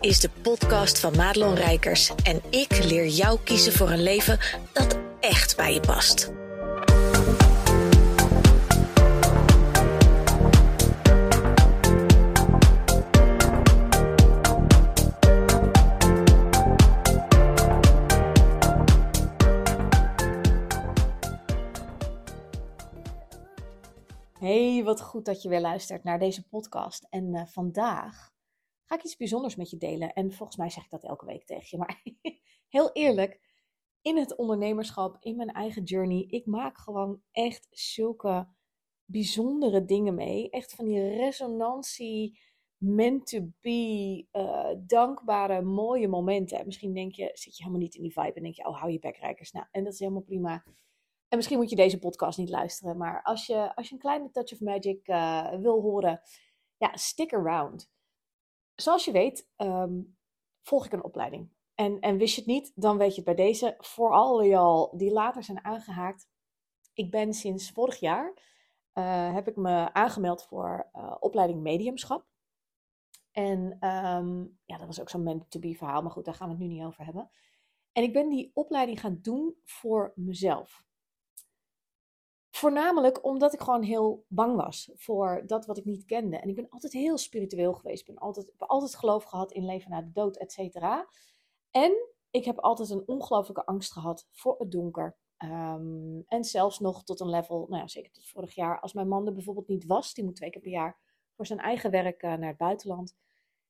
is de podcast van Madelon Rijkers en ik leer jou kiezen voor een leven dat echt bij je past. Hey, wat goed dat je weer luistert naar deze podcast. En uh, vandaag ga ik iets bijzonders met je delen. En volgens mij zeg ik dat elke week tegen je. Maar heel eerlijk, in het ondernemerschap, in mijn eigen journey, ik maak gewoon echt zulke bijzondere dingen mee. Echt van die resonantie, meant to be, uh, dankbare, mooie momenten. misschien denk je, zit je helemaal niet in die vibe en denk je, oh, hou je bekrijkers. Nou, en dat is helemaal prima. En misschien moet je deze podcast niet luisteren, maar als je, als je een kleine touch of magic uh, wil horen, ja, stick around. Zoals je weet, um, volg ik een opleiding. En, en wist je het niet, dan weet je het bij deze. Voor al die later zijn aangehaakt. Ik ben sinds vorig jaar, uh, heb ik me aangemeld voor uh, opleiding mediumschap. En um, ja, dat was ook zo'n meant-to-be verhaal, maar goed, daar gaan we het nu niet over hebben. En ik ben die opleiding gaan doen voor mezelf. Voornamelijk omdat ik gewoon heel bang was voor dat wat ik niet kende. En ik ben altijd heel spiritueel geweest. Ik ben altijd, heb altijd geloof gehad in leven na de dood, et cetera. En ik heb altijd een ongelofelijke angst gehad voor het donker. Um, en zelfs nog tot een level, nou ja, zeker tot vorig jaar, als mijn man er bijvoorbeeld niet was, die moet twee keer per jaar voor zijn eigen werk uh, naar het buitenland.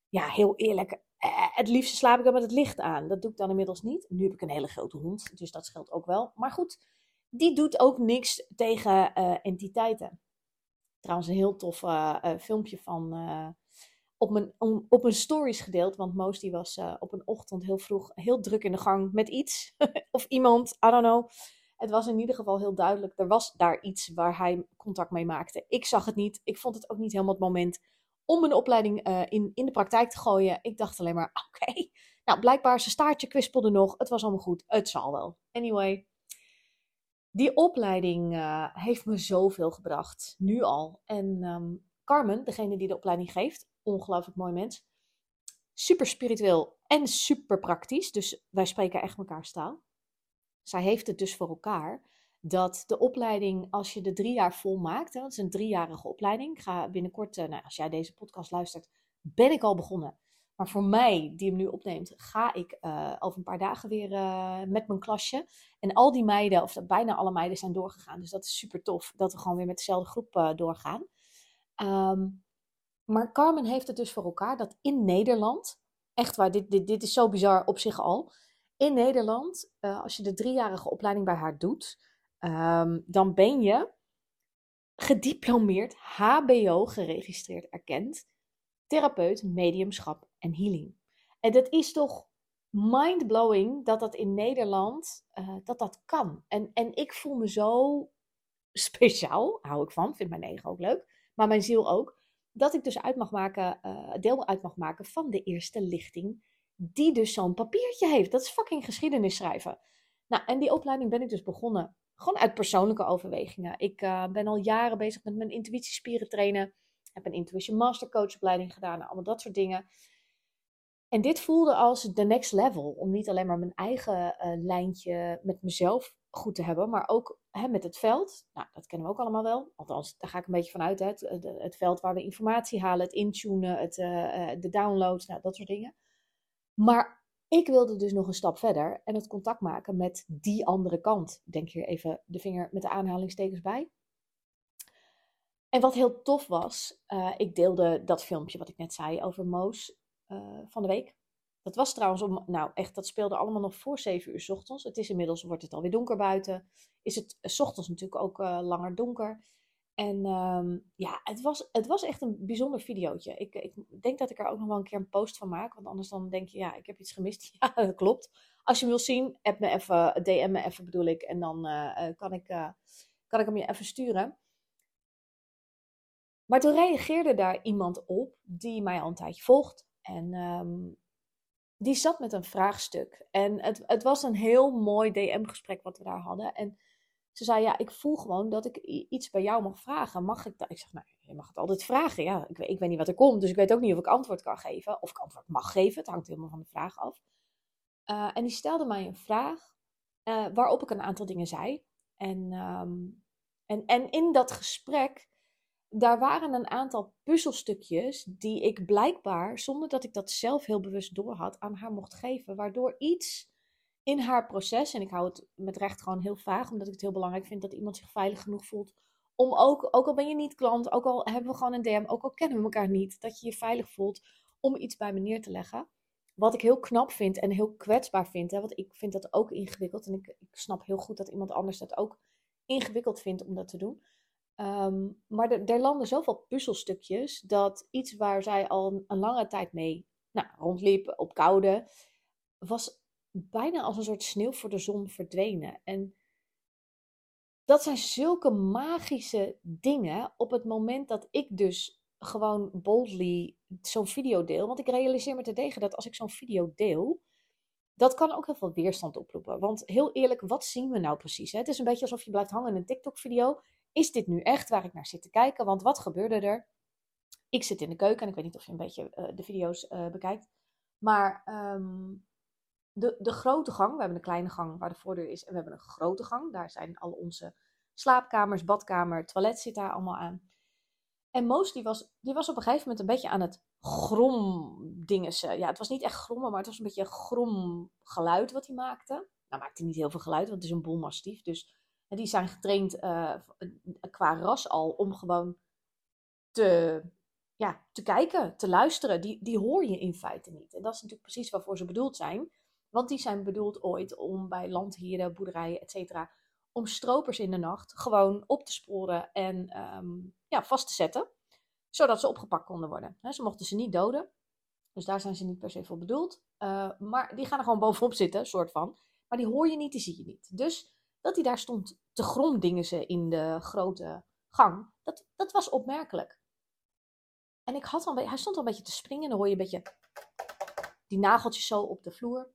Ja, heel eerlijk, uh, het liefste slaap ik dan met het licht aan. Dat doe ik dan inmiddels niet. Nu heb ik een hele grote hond, dus dat scheelt ook wel. Maar goed, die doet ook niks tegen uh, entiteiten. Trouwens, een heel tof uh, uh, filmpje van op, mijn, op mijn stories gedeeld. Want Moos die was op een ochtend heel vroeg heel druk in de gang met iets. of iemand, I don't know. Het was in ieder geval heel duidelijk. Er was daar iets waar hij contact mee maakte. Ik zag het niet. Ik vond het ook niet helemaal het moment om een opleiding in, in de praktijk te gooien. Ik dacht alleen maar, oké. Nou, blijkbaar zijn staartje kwispelde nog. Het was allemaal goed. Het zal wel. Anyway, die opleiding uh, heeft me zoveel gebracht, nu al. En um, Carmen, degene die de opleiding geeft, ongelooflijk mooi mens. Super spiritueel en super praktisch. Dus wij spreken echt elkaar taal. Zij heeft het dus voor elkaar dat de opleiding, als je de drie jaar volmaakt, hè, dat is een driejarige opleiding. Ga binnenkort, uh, nou, als jij deze podcast luistert, ben ik al begonnen. Maar voor mij, die hem nu opneemt, ga ik uh, over een paar dagen weer uh, met mijn klasje. En al die meiden, of bijna alle meiden, zijn doorgegaan. Dus dat is super tof dat we gewoon weer met dezelfde groep uh, doorgaan. Um, maar Carmen heeft het dus voor elkaar dat in Nederland, echt waar, dit, dit, dit is zo bizar op zich al. In Nederland, als je de driejarige opleiding bij haar doet, um, dan ben je gediplomeerd, HBO geregistreerd erkend therapeut, mediumschap en healing. En dat is toch mind-blowing dat dat in Nederland, uh, dat dat kan. En, en ik voel me zo speciaal, hou ik van, vind mijn ego ook leuk, maar mijn ziel ook, dat ik dus uit mag maken, uh, deel uit mag maken van de eerste lichting die dus zo'n papiertje heeft. Dat is fucking geschiedenis schrijven. Nou, en die opleiding ben ik dus begonnen, gewoon uit persoonlijke overwegingen. Ik uh, ben al jaren bezig met mijn intuïtiespieren trainen heb een Intuition Master Coach opleiding gedaan, allemaal dat soort dingen. En dit voelde als de next level. Om niet alleen maar mijn eigen uh, lijntje met mezelf goed te hebben, maar ook hè, met het veld. Nou, dat kennen we ook allemaal wel. Althans, daar ga ik een beetje vanuit. Hè. Het, veld waar we informatie halen, het intunen, het, uh, de downloads, nou, dat soort dingen. Maar ik wilde dus nog een stap verder en het contact maken met die andere kant. Denk hier even de vinger met de aanhalingstekens bij. En wat heel tof was, ik deelde dat filmpje wat ik net zei over Moos uh, van de week. Dat was trouwens, om, nou echt, dat speelde allemaal nog voor 7 uur s ochtends. Het is inmiddels, wordt het alweer donker buiten. Is het uh, s ochtends natuurlijk ook langer donker. En um, ja, het was, het was echt een bijzonder videootje. Ik, ik denk dat ik er ook nog wel een keer een post van maak. Want anders dan denk je, ja, ik heb iets gemist. Ja, dat klopt. Als je hem wil zien, app me even, DM me even bedoel ik. En dan kan, ik, kan ik hem je even sturen. Maar toen reageerde daar iemand op die mij al een tijdje volgt. En um, die zat met een vraagstuk. En het, het was een heel mooi DM-gesprek wat we daar hadden. En Ze zei, ja, ik voel gewoon dat ik iets bij jou mag vragen. Mag ik dat? Ik zeg, nou, je mag het altijd vragen. Ja, ik, ik weet niet wat er komt, dus ik weet ook niet of ik antwoord kan geven. Of ik antwoord mag geven, het hangt helemaal van de vraag af. Uh, en die stelde mij een vraag uh, waarop ik een aantal dingen zei. En, um, en, en in dat gesprek, daar waren een aantal puzzelstukjes die ik blijkbaar, zonder dat ik dat zelf heel bewust doorhad, aan haar mocht geven. Waardoor iets in haar proces, en ik hou het met recht gewoon heel vaag, omdat ik het heel belangrijk vind dat iemand zich veilig genoeg voelt. Om ook, ook al ben je niet klant, ook al hebben we gewoon een DM, ook al kennen we elkaar niet, dat je je veilig voelt om iets bij me neer te leggen. Wat ik heel knap vind en heel kwetsbaar vind, hè, want ik vind dat ook ingewikkeld. En ik, ik snap heel goed dat iemand anders dat ook ingewikkeld vindt om dat te doen. Um, maar er, landen zoveel puzzelstukjes dat iets waar zij al een lange tijd mee nou, rondliep, op koude, was bijna als een soort sneeuw voor de zon verdwenen. En dat zijn zulke magische dingen op het moment dat ik dus gewoon boldly zo'n video deel. Want ik realiseer me te tegen dat als ik zo'n video deel, dat kan ook heel veel weerstand oproepen. Want heel eerlijk, wat zien we nou precies? Hè? Het is een beetje alsof je blijft hangen in een TikTok-video. Is dit nu echt waar ik naar zit te kijken? Want wat gebeurde er? Ik zit in de keuken en ik weet niet of je een beetje uh, de video's uh, bekijkt. Maar um, de, de grote gang. We hebben een kleine gang waar de voordeur is. En we hebben een grote gang. Daar zijn al onze slaapkamers, badkamer, toilet zit daar allemaal aan. En Moos was, die was op een gegeven moment een beetje aan het gromdingessen. Ja, het was niet echt grommen, maar het was een beetje grom geluid wat hij maakte. Nou maakte niet heel veel geluid, want het is een bolmastief. Dus en die zijn getraind uh, qua ras al om gewoon te, ja, te kijken, te luisteren. Die, die hoor je in feite niet. En dat is natuurlijk precies waarvoor ze bedoeld zijn. Want die zijn bedoeld ooit om bij landhieren, boerderijen, etc. om stropers in de nacht gewoon op te sporen en um, ja, vast te zetten. Zodat ze opgepakt konden worden. ze mochten ze niet doden. Dus daar zijn ze niet per se voor bedoeld. Uh, maar die gaan er gewoon bovenop zitten, soort van. Maar die hoor je niet, die zie je niet. Dus dat hij daar stond te gromdingen ze in de grote gang, dat, dat was opmerkelijk. En ik had al, hij stond al een beetje te springen. Dan hoor je een beetje die nageltjes zo op de vloer.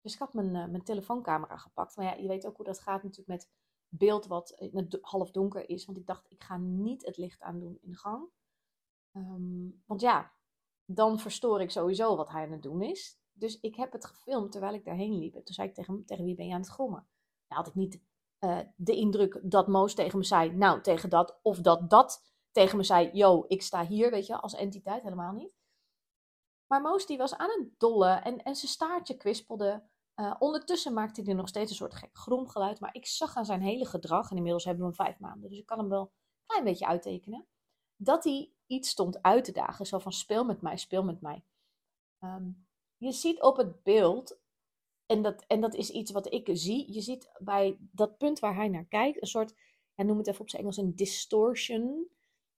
Dus ik had mijn, uh, mijn telefooncamera gepakt. Maar ja, je weet ook hoe dat gaat natuurlijk met beeld wat half donker is. Want ik dacht, ik ga niet het licht aandoen in de gang. Um, want ja, dan verstoor ik sowieso wat hij aan het doen is. Dus ik heb het gefilmd terwijl ik daarheen liep. En toen zei ik tegen hem, tegen wie ben je aan het grommen? Had ik niet uh, de indruk dat Moos tegen me zei, nou, tegen dat. Of dat dat tegen me zei, yo, ik sta hier, weet je, als entiteit. Helemaal niet. Maar Moos die was aan het dollen en, en zijn staartje kwispelde. Uh, ondertussen maakte hij nog steeds een soort gek gromgeluid. Maar ik zag aan zijn hele gedrag, en inmiddels hebben we hem vijf maanden, dus ik kan hem wel een klein beetje uittekenen. Dat hij iets stond uit te dagen. Zo van speel met mij, speel met mij. Um, je ziet op het beeld, en dat, en dat is iets wat ik zie. Je ziet bij dat punt waar hij naar kijkt, een soort, ja, noem het even op zijn Engels, een distortion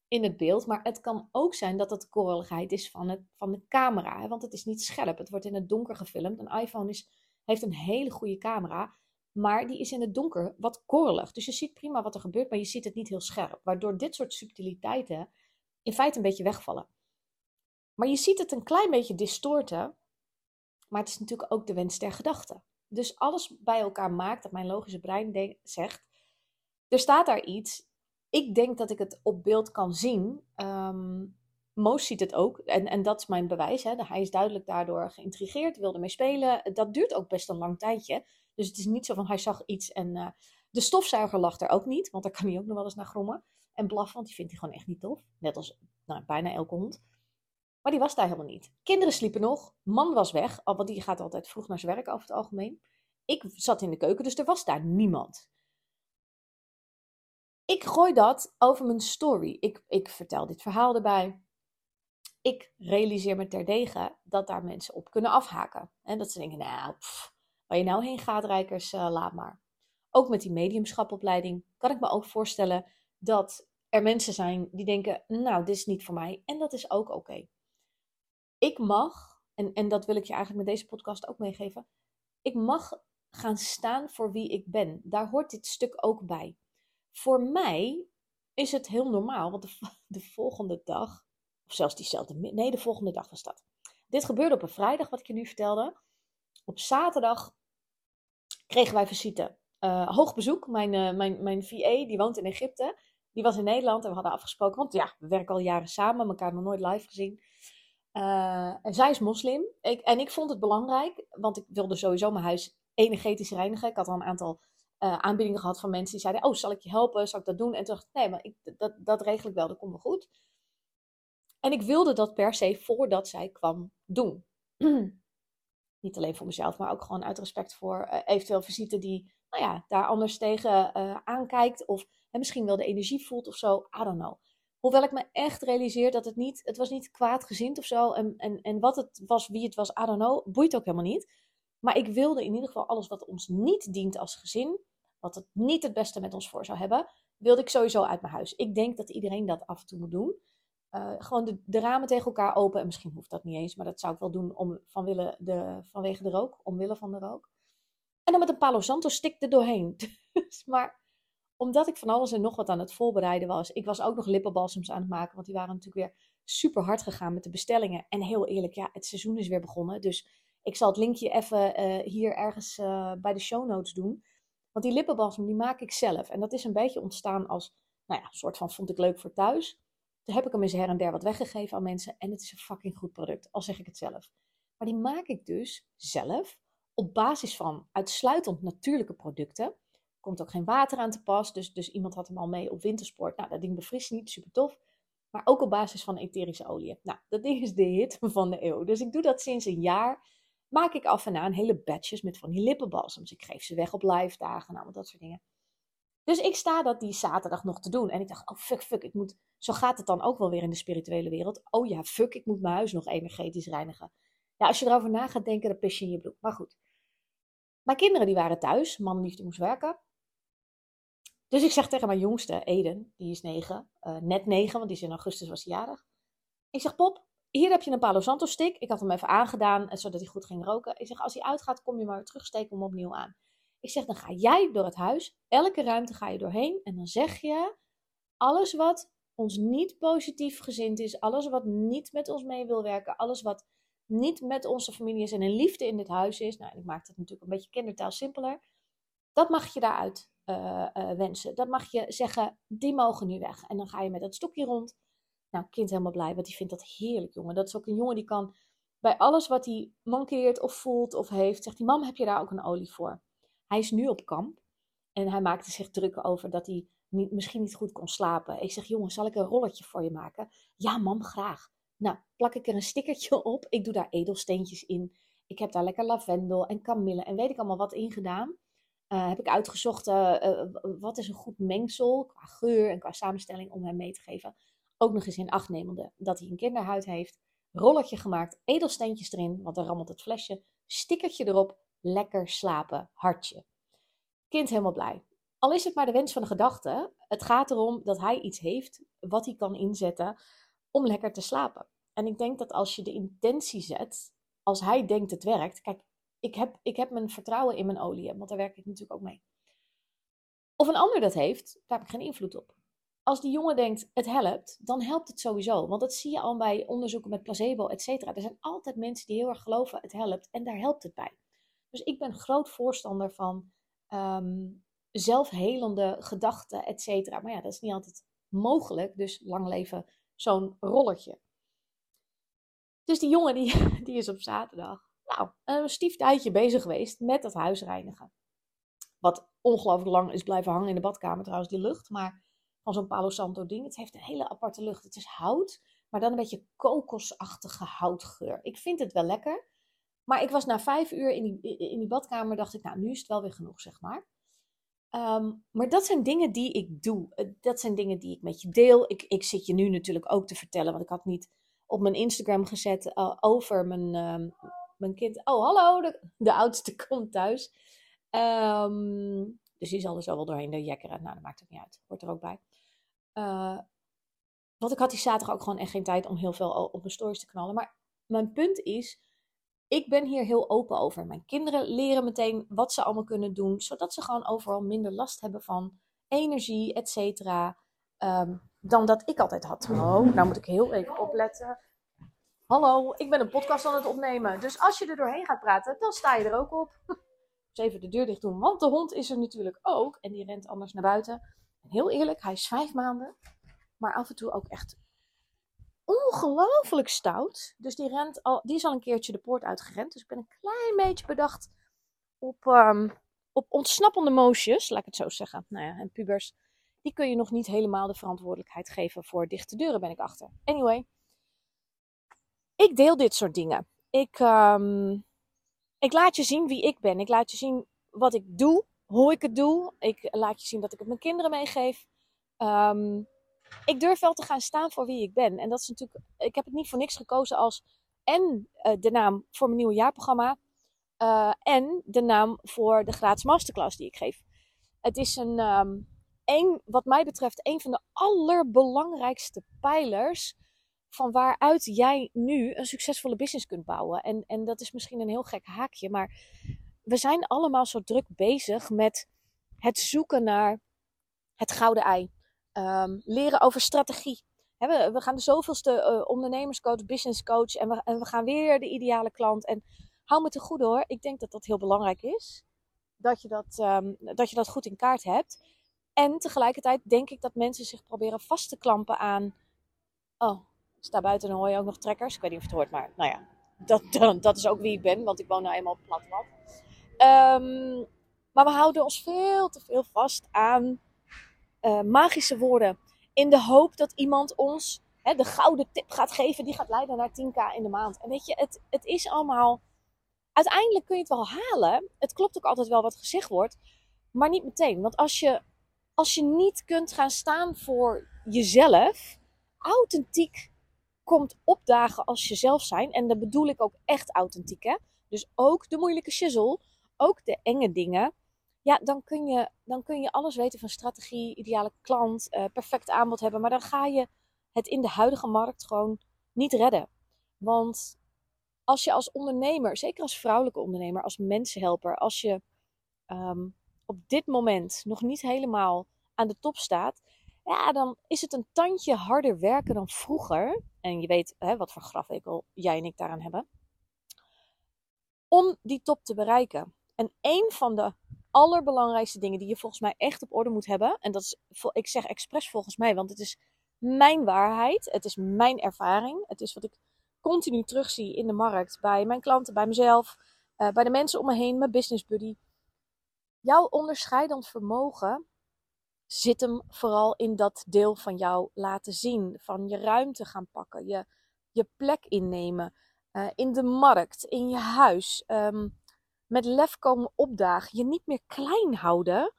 in het beeld. Maar het kan ook zijn dat het korreligheid is van, het, van de camera. Want het is niet scherp. Het wordt in het donker gefilmd. Een iPhone is heeft een hele goede camera, maar die is in het donker wat korrelig. Dus je ziet prima wat er gebeurt, maar je ziet het niet heel scherp. Waardoor dit soort subtiliteiten in feite een beetje wegvallen. Maar je ziet het een klein beetje distorten, maar het is natuurlijk ook de wens der gedachte. Dus alles bij elkaar maakt dat mijn logische brein zegt: er staat daar iets. Ik denk dat ik het op beeld kan zien. Um, Moos ziet het ook. En, en dat is mijn bewijs. Hè. Hij is duidelijk daardoor geïntrigeerd, wilde mee spelen. Dat duurt ook best een lang tijdje. Dus het is niet zo van hij zag iets en uh, de stofzuiger lag er ook niet. Want daar kan hij ook nog wel eens naar grommen. En blaffen, want die vindt hij gewoon echt niet tof. Net als nou, bijna elke hond. Maar die was daar helemaal niet. Kinderen sliepen nog. Man was weg, want die gaat altijd vroeg naar zijn werk over het algemeen. Ik zat in de keuken, dus er was daar niemand. Ik gooi dat over mijn story. Ik, ik vertel dit verhaal erbij ik realiseer me terdege dat daar mensen op kunnen afhaken. En dat ze denken, nou, waar je nou heen gaat, Rijkers, uh, laat maar. Ook met die mediumschapopleiding kan ik me ook voorstellen dat er mensen zijn die denken, nou, dit is niet voor mij. En dat is ook oké. Ik mag, en, en dat wil ik je eigenlijk met deze podcast ook meegeven, ik mag gaan staan voor wie ik ben. Daar hoort dit stuk ook bij. Voor mij is het heel normaal, want de, de volgende dag of zelfs diezelfde, nee, de volgende dag was dat. Dit gebeurde op een vrijdag, wat ik je nu vertelde. Op zaterdag kregen wij visite. uh, hoog bezoek. Mijn, uh, mijn, mijn VA, die woont in Egypte. Die was in Nederland en we hadden afgesproken, want ja, we werken al jaren samen, elkaar nog nooit live gezien. Uh, zij is moslim. Ik, en ik vond het belangrijk, want ik wilde sowieso mijn huis energetisch reinigen. Ik had al een aantal aanbiedingen gehad van mensen die zeiden: Oh, zal ik je helpen? Zal ik dat doen? En toen dacht ik: Nee, maar ik, dat, dat regel ik wel, dat komt wel goed. En ik wilde dat per se voordat zij kwam doen. Niet alleen voor mezelf, maar ook gewoon uit respect voor uh, eventueel visite die nou ja, daar anders tegen aankijkt. Of en misschien wel de energie voelt of zo. I don't know. Hoewel ik me echt realiseer dat het niet, het was niet kwaadgezind of zo. En, en, en wat het was, wie het was, I don't know, boeit ook helemaal niet. Maar ik wilde in ieder geval alles wat ons niet dient als gezin, wat het niet het beste met ons voor zou hebben, wilde ik sowieso uit mijn huis. Ik denk dat iedereen dat af en toe moet doen. Uh, gewoon de, ramen tegen elkaar open. En misschien hoeft dat niet eens, maar dat zou ik wel doen om, vanwille de, vanwege de rook, omwille van de rook. En dan met een Palo Santo stick er doorheen. Dus, maar omdat ik van alles en nog wat aan het voorbereiden was. Ik was ook nog lippenbalsems aan het maken, want die waren natuurlijk weer super hard gegaan met de bestellingen. En heel eerlijk, ja, het seizoen is weer begonnen. Dus ik zal het linkje even uh, hier ergens uh, bij de show notes doen. Want die lippenbalsem, die maak ik zelf. En dat is een beetje ontstaan als, nou ja, soort van vond ik leuk voor thuis. Toen heb ik hem eens her en der wat weggegeven aan mensen. En het is een fucking goed product, al zeg ik het zelf. Maar die maak ik dus zelf op basis van uitsluitend natuurlijke producten. Komt ook geen water aan te pas. Dus, dus iemand had hem al mee op wintersport. Nou, dat ding bevriest niet, super tof. Maar ook op basis van etherische olie. Nou, dat ding is de hit van de eeuw. Dus ik doe dat sinds een jaar. Maak ik af en aan hele batches met van die lippenbalsems. Ik geef ze weg op live dagen, nou, dat soort dingen. Dus ik sta dat die zaterdag nog te doen. En ik dacht, oh fuck, fuck, ik moet... Zo gaat het dan ook wel weer in de spirituele wereld. Oh ja, fuck, ik moet mijn huis nog energetisch reinigen. Ja, als je erover na gaat denken, dan pis je in je broek. Maar goed. Mijn kinderen die waren thuis. Man liefde moest werken. Dus ik zeg tegen mijn jongste, Eden, die is negen. Uh, net negen, want die is in augustus was jarig. Ik zeg, Pop, hier heb je een Palo Santo stick. Ik had hem even aangedaan, eh, zodat hij goed ging roken. Ik zeg, als hij uitgaat, kom je maar terugsteken hem opnieuw aan. Ik zeg, dan ga jij door het huis, elke ruimte ga je doorheen en dan zeg je alles wat ons niet positief gezind is, alles wat niet met ons mee wil werken, alles wat niet met onze familie is en een liefde in dit huis is. Nou, ik maak het natuurlijk een beetje kindertaal simpeler. Dat mag je daaruit uh, uh, wensen. Dat mag je zeggen, die mogen nu weg. En dan ga je met dat stokje rond. Nou, kind helemaal blij, want die vindt dat heerlijk, jongen. Dat is ook een jongen die kan bij alles wat hij mankeert of voelt of heeft, zegt hij, mam, heb je daar ook een olie voor? Hij is nu op kamp en hij maakte zich druk over dat hij niet, misschien niet goed kon slapen. Ik zeg, jongen, zal ik een rolletje voor je maken? Ja, mam, graag. Nou, plak ik er een stickertje op. Ik doe daar edelsteentjes in. Ik heb daar lekker lavendel en kamille en weet ik allemaal wat in gedaan. Uh, heb ik uitgezocht uh, wat is een goed mengsel qua geur en qua samenstelling om hem mee te geven. Ook nog eens in acht nemende dat hij een kinderhuid heeft. Rolletje gemaakt, edelsteentjes erin, want dan rammelt het flesje. Stickertje erop, lekker slapen, hartje. Kind helemaal blij. Al is het maar de wens van de gedachte, het gaat erom dat hij iets heeft wat hij kan inzetten om lekker te slapen. En ik denk dat als je de intentie zet, als hij denkt het werkt, kijk, ik heb, ik heb mijn vertrouwen in mijn olie, want daar werk ik natuurlijk ook mee. Of een ander dat heeft, daar heb ik geen invloed op. Als die jongen denkt het helpt, dan helpt het sowieso. Want dat zie je al bij onderzoeken met placebo, et cetera. Er zijn altijd mensen die heel erg geloven het helpt en daar helpt het bij. Dus ik ben groot voorstander van um, zelfhelende gedachten, et cetera. Maar ja, dat is niet altijd mogelijk. Dus lang leven zo'n rollertje. Dus die jongen die, die is op zaterdag nou, een stief tijdje bezig geweest met dat huis reinigen. Wat ongelooflijk lang is blijven hangen in de badkamer trouwens, die lucht. Maar van zo'n Palo Santo ding. Het heeft een hele aparte lucht. Het is hout, maar dan een beetje kokosachtige houtgeur. Ik vind het wel lekker. Maar ik was na vijf uur in die, in die badkamer, dacht ik, nou, nu is het wel weer genoeg, zeg maar. Um, maar dat zijn dingen die ik doe. Eh, dat zijn dingen die ik met je deel. Ik, ik zit je nu natuurlijk ook te vertellen, want ik had niet op mijn Instagram gezet uh, over mijn, uh, mijn kind. Oh, hallo, de, de oudste komt thuis. Um, dus die zal er zo wel doorheen de jekkeren. Nou, dat maakt ook niet uit. Hoort er ook bij. Uh, want ik had die zaterdag ook gewoon echt geen tijd om heel veel op mijn stories te knallen. Maar mijn punt is, ik ben hier heel open over. Mijn kinderen leren meteen wat ze allemaal kunnen doen, zodat ze gewoon overal minder last hebben van energie, et cetera, um, dan dat ik altijd had. Oh, nou moet ik heel even opletten. Hallo, ik ben een podcast aan het opnemen. Dus als je er doorheen gaat praten, dan sta je er ook op. Dus even de deur dicht doen, want de hond is er natuurlijk ook. En die rent anders naar buiten. En heel eerlijk, hij is vijf maanden. Maar af en toe ook echt ongelooflijk stout. Dus die, rent al, die is al een keertje de poort uitgerend. Dus ik ben een klein beetje bedacht op, um, op ontsnappende moosjes, laat ik het zo zeggen. Nou ja, en pubers, die kun je nog niet helemaal de verantwoordelijkheid geven voor dichte deuren, ben ik achter. Anyway, ik deel dit soort dingen. Ik, um, ik laat je zien wie ik ben. Ik laat je zien wat ik doe, hoe ik het doe. Ik laat je zien dat ik het mijn kinderen meegeef. Um, ik durf wel te gaan staan voor wie ik ben. En dat is natuurlijk, ik heb het niet voor niks gekozen als en uh, de naam voor mijn nieuwe jaarprogramma. Uh, en de naam voor de gratis masterclass die ik geef. Het is een, um, een, wat mij betreft, een van de allerbelangrijkste pijlers van waaruit jij nu een succesvolle business kunt bouwen. En, en dat is misschien een heel gek haakje, maar we zijn allemaal zo druk bezig met het zoeken naar het gouden ei. Um, leren over strategie. we, we, gaan de zoveelste uh, ondernemerscoach, businesscoach en we, en we gaan weer de ideale klant. En hou me te goed hoor, ik denk dat dat heel belangrijk is. Dat je dat, um, dat je dat goed in kaart hebt. En tegelijkertijd denk ik dat mensen zich proberen vast te klampen aan. Oh, sta buiten en hoor je ook nog trekkers. Ik weet niet of je het hoort, maar nou ja, dat, dat is ook wie ik ben, want ik woon nou eenmaal op het platteland. Um, maar we houden ons veel te veel vast aan uh, magische woorden. In de hoop dat iemand ons hè, de gouden tip gaat geven die gaat leiden naar 10k in de maand. En weet je, het, het is allemaal. Uiteindelijk kun je het wel halen. Het klopt ook altijd wel wat gezegd wordt. Maar niet meteen. Want als je, als je niet kunt gaan staan voor jezelf, authentiek komt opdagen als jezelf zijn. En dat bedoel ik ook echt authentiek. Hè? Dus ook de moeilijke shizzle, ook de enge dingen ja, dan kun, je, dan kun je alles weten van strategie, ideale klant, uh, perfect aanbod hebben. Maar dan ga je het in de huidige markt gewoon niet redden. Want als je als ondernemer, zeker als vrouwelijke ondernemer, als mensenhelper, als je um, op dit moment nog niet helemaal aan de top staat, ja, dan is het een tandje harder werken dan vroeger. En je weet hè, wat voor grafwekel jij en ik daaraan hebben. Om die top te bereiken. En een van de allerbelangrijkste dingen die je volgens mij echt op orde moet hebben. En dat is, ik zeg expres volgens mij, want het is mijn waarheid. Het is mijn ervaring. Het is wat ik continu terugzie in de markt. Bij mijn klanten, bij mezelf, uh, bij de mensen om me heen, mijn business buddy. Jouw onderscheidend vermogen zit hem vooral in dat deel van jou laten zien. Van je ruimte gaan pakken, je, je plek innemen. Uh, in de markt, in je huis. Um, met lef komen opdagen. Je niet meer klein houden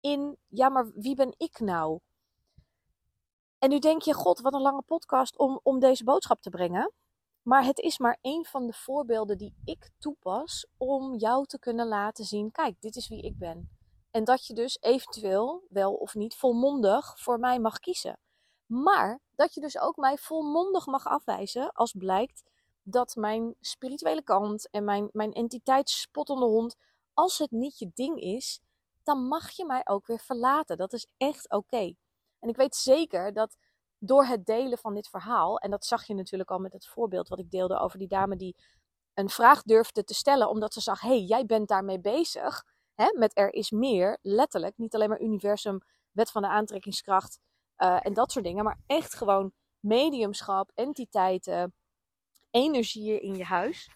in, ja, maar wie ben ik nou? En nu denk je, god, wat een lange podcast om, om deze boodschap te brengen. Maar het is maar één van de voorbeelden die ik toepas om jou te kunnen laten zien: kijk, dit is wie ik ben. En dat je dus eventueel wel of niet volmondig voor mij mag kiezen. Maar dat je dus ook mij volmondig mag afwijzen als blijkt dat mijn spirituele kant en mijn, mijn entiteit spottende hond, als het niet je ding is, dan mag je mij ook weer verlaten. Dat is echt oké. En ik weet zeker dat door het delen van dit verhaal, en dat zag je natuurlijk al met het voorbeeld wat ik deelde over die dame die een vraag durfde te stellen, omdat ze zag: hé, hey, jij bent daarmee bezig. Hè, met er is meer, letterlijk, niet alleen maar universum, wet van de aantrekkingskracht uh, en dat soort dingen, maar echt gewoon mediumschap, entiteiten, energie in je huis.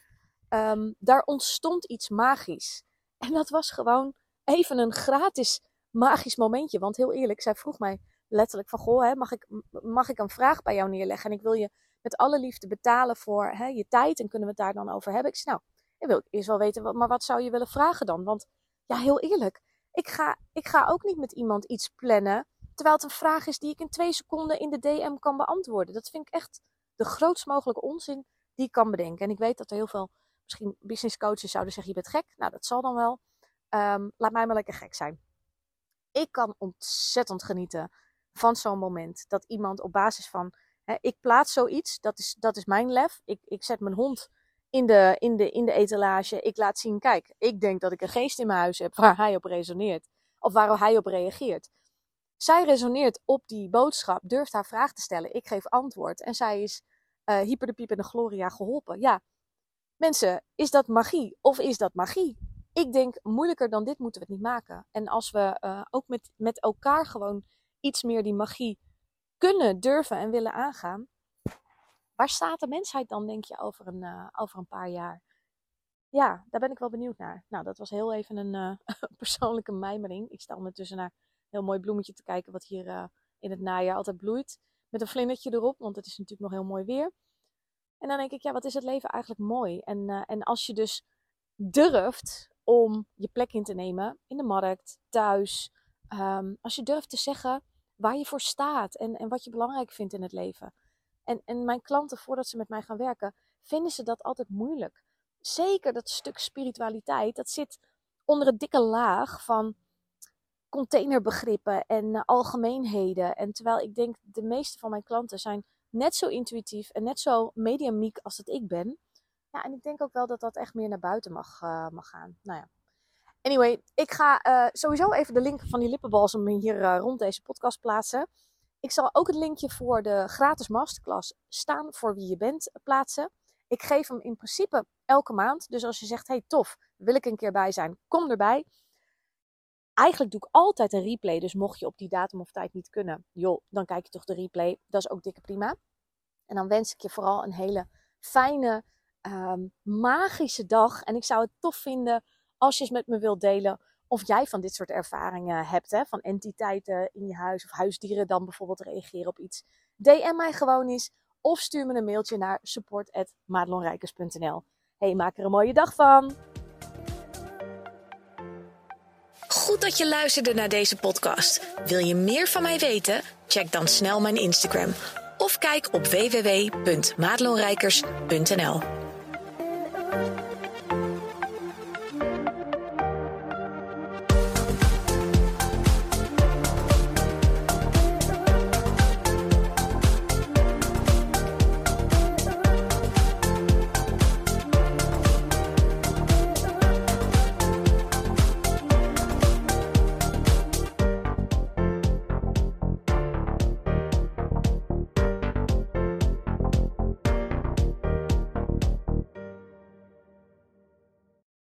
Um, daar ontstond iets magisch. En dat was gewoon even een gratis magisch momentje. Want heel eerlijk, zij vroeg mij letterlijk van... Goh, hè, mag, ik, mag ik een vraag bij jou neerleggen? En ik wil je met alle liefde betalen voor hè, je tijd. En kunnen we het daar dan over hebben? Ik zei, nou, ik wil eerst wel weten, maar wat zou je willen vragen dan? Want ja, heel eerlijk, ik ga, ik ga ook niet met iemand iets plannen... terwijl het een vraag is die ik in twee seconden in de DM kan beantwoorden. Dat vind ik echt de grootst mogelijke onzin die kan bedenken. En ik weet dat er heel veel misschien business coaches zouden zeggen: je bent gek. Nou, dat zal dan wel. Um, laat mij maar lekker gek zijn. Ik kan ontzettend genieten van zo'n moment dat iemand op basis van hè, ik plaats zoiets, dat is, dat is mijn lef. Ik, ik zet mijn hond in de, in, de, in de etalage. Ik laat zien, kijk, ik denk dat ik een geest in mijn huis heb waar hij op resoneert. Of waar hij op reageert. Zij resoneert op die boodschap, durft haar vraag te stellen. Ik geef antwoord. En zij is uh, Hyper de Piep en de Gloria geholpen. Ja, mensen, is dat magie of is dat magie? ik denk, moeilijker dan dit moeten we het niet maken. En als we uh, ook met, met elkaar gewoon iets meer die magie kunnen, durven en willen aangaan. Waar staat de mensheid dan, denk je, over een, uh, over een paar jaar? Ja, daar ben ik wel benieuwd naar. Nou, dat was heel even een uh, persoonlijke mijmering. Ik sta ondertussen naar een heel mooi bloemetje te kijken, wat hier in het najaar altijd bloeit. Met een vlindertje erop, want het is natuurlijk nog heel mooi weer. En dan denk ik, ja, wat is het leven eigenlijk mooi? En, en als je dus durft om je plek in te nemen in de markt, thuis. Um, als je durft te zeggen waar je voor staat en, en wat je belangrijk vindt in het leven. En, en mijn klanten, voordat ze met mij gaan werken, vinden ze dat altijd moeilijk. Zeker dat stuk spiritualiteit, dat zit onder een dikke laag van containerbegrippen en uh, algemeenheden. En terwijl ik denk, de meeste van mijn klanten zijn net zo intuïtief en net zo mediamiek als dat ik ben. Ja, en ik denk ook wel dat dat echt meer naar buiten mag, uh, mag gaan. Nou ja. Anyway, ik ga uh, sowieso even de link van die lippenbalsem hier rond deze podcast plaatsen. Ik zal ook het linkje voor de gratis masterclass staan voor wie je bent plaatsen. Ik geef hem in principe elke maand. Dus als je zegt, hey tof, wil ik een keer bij zijn, kom erbij. Eigenlijk doe ik altijd een replay. Dus mocht je op die datum of tijd niet kunnen, joh, dan kijk je toch de replay. Dat is ook dikke prima. En dan wens ik je vooral een hele fijne um, magische dag. En ik zou het tof vinden als je eens met me wilt delen of jij van dit soort ervaringen hebt. Hè? Van entiteiten in je huis of huisdieren dan bijvoorbeeld reageren op iets. DM mij gewoon eens of stuur me een mailtje naar support.madelonrijkers.nl Hey, maak er een mooie dag van! Goed dat je luisterde naar deze podcast. Wil je meer van mij weten? Check dan snel mijn Instagram of kijk op www.madelonrijkers.nl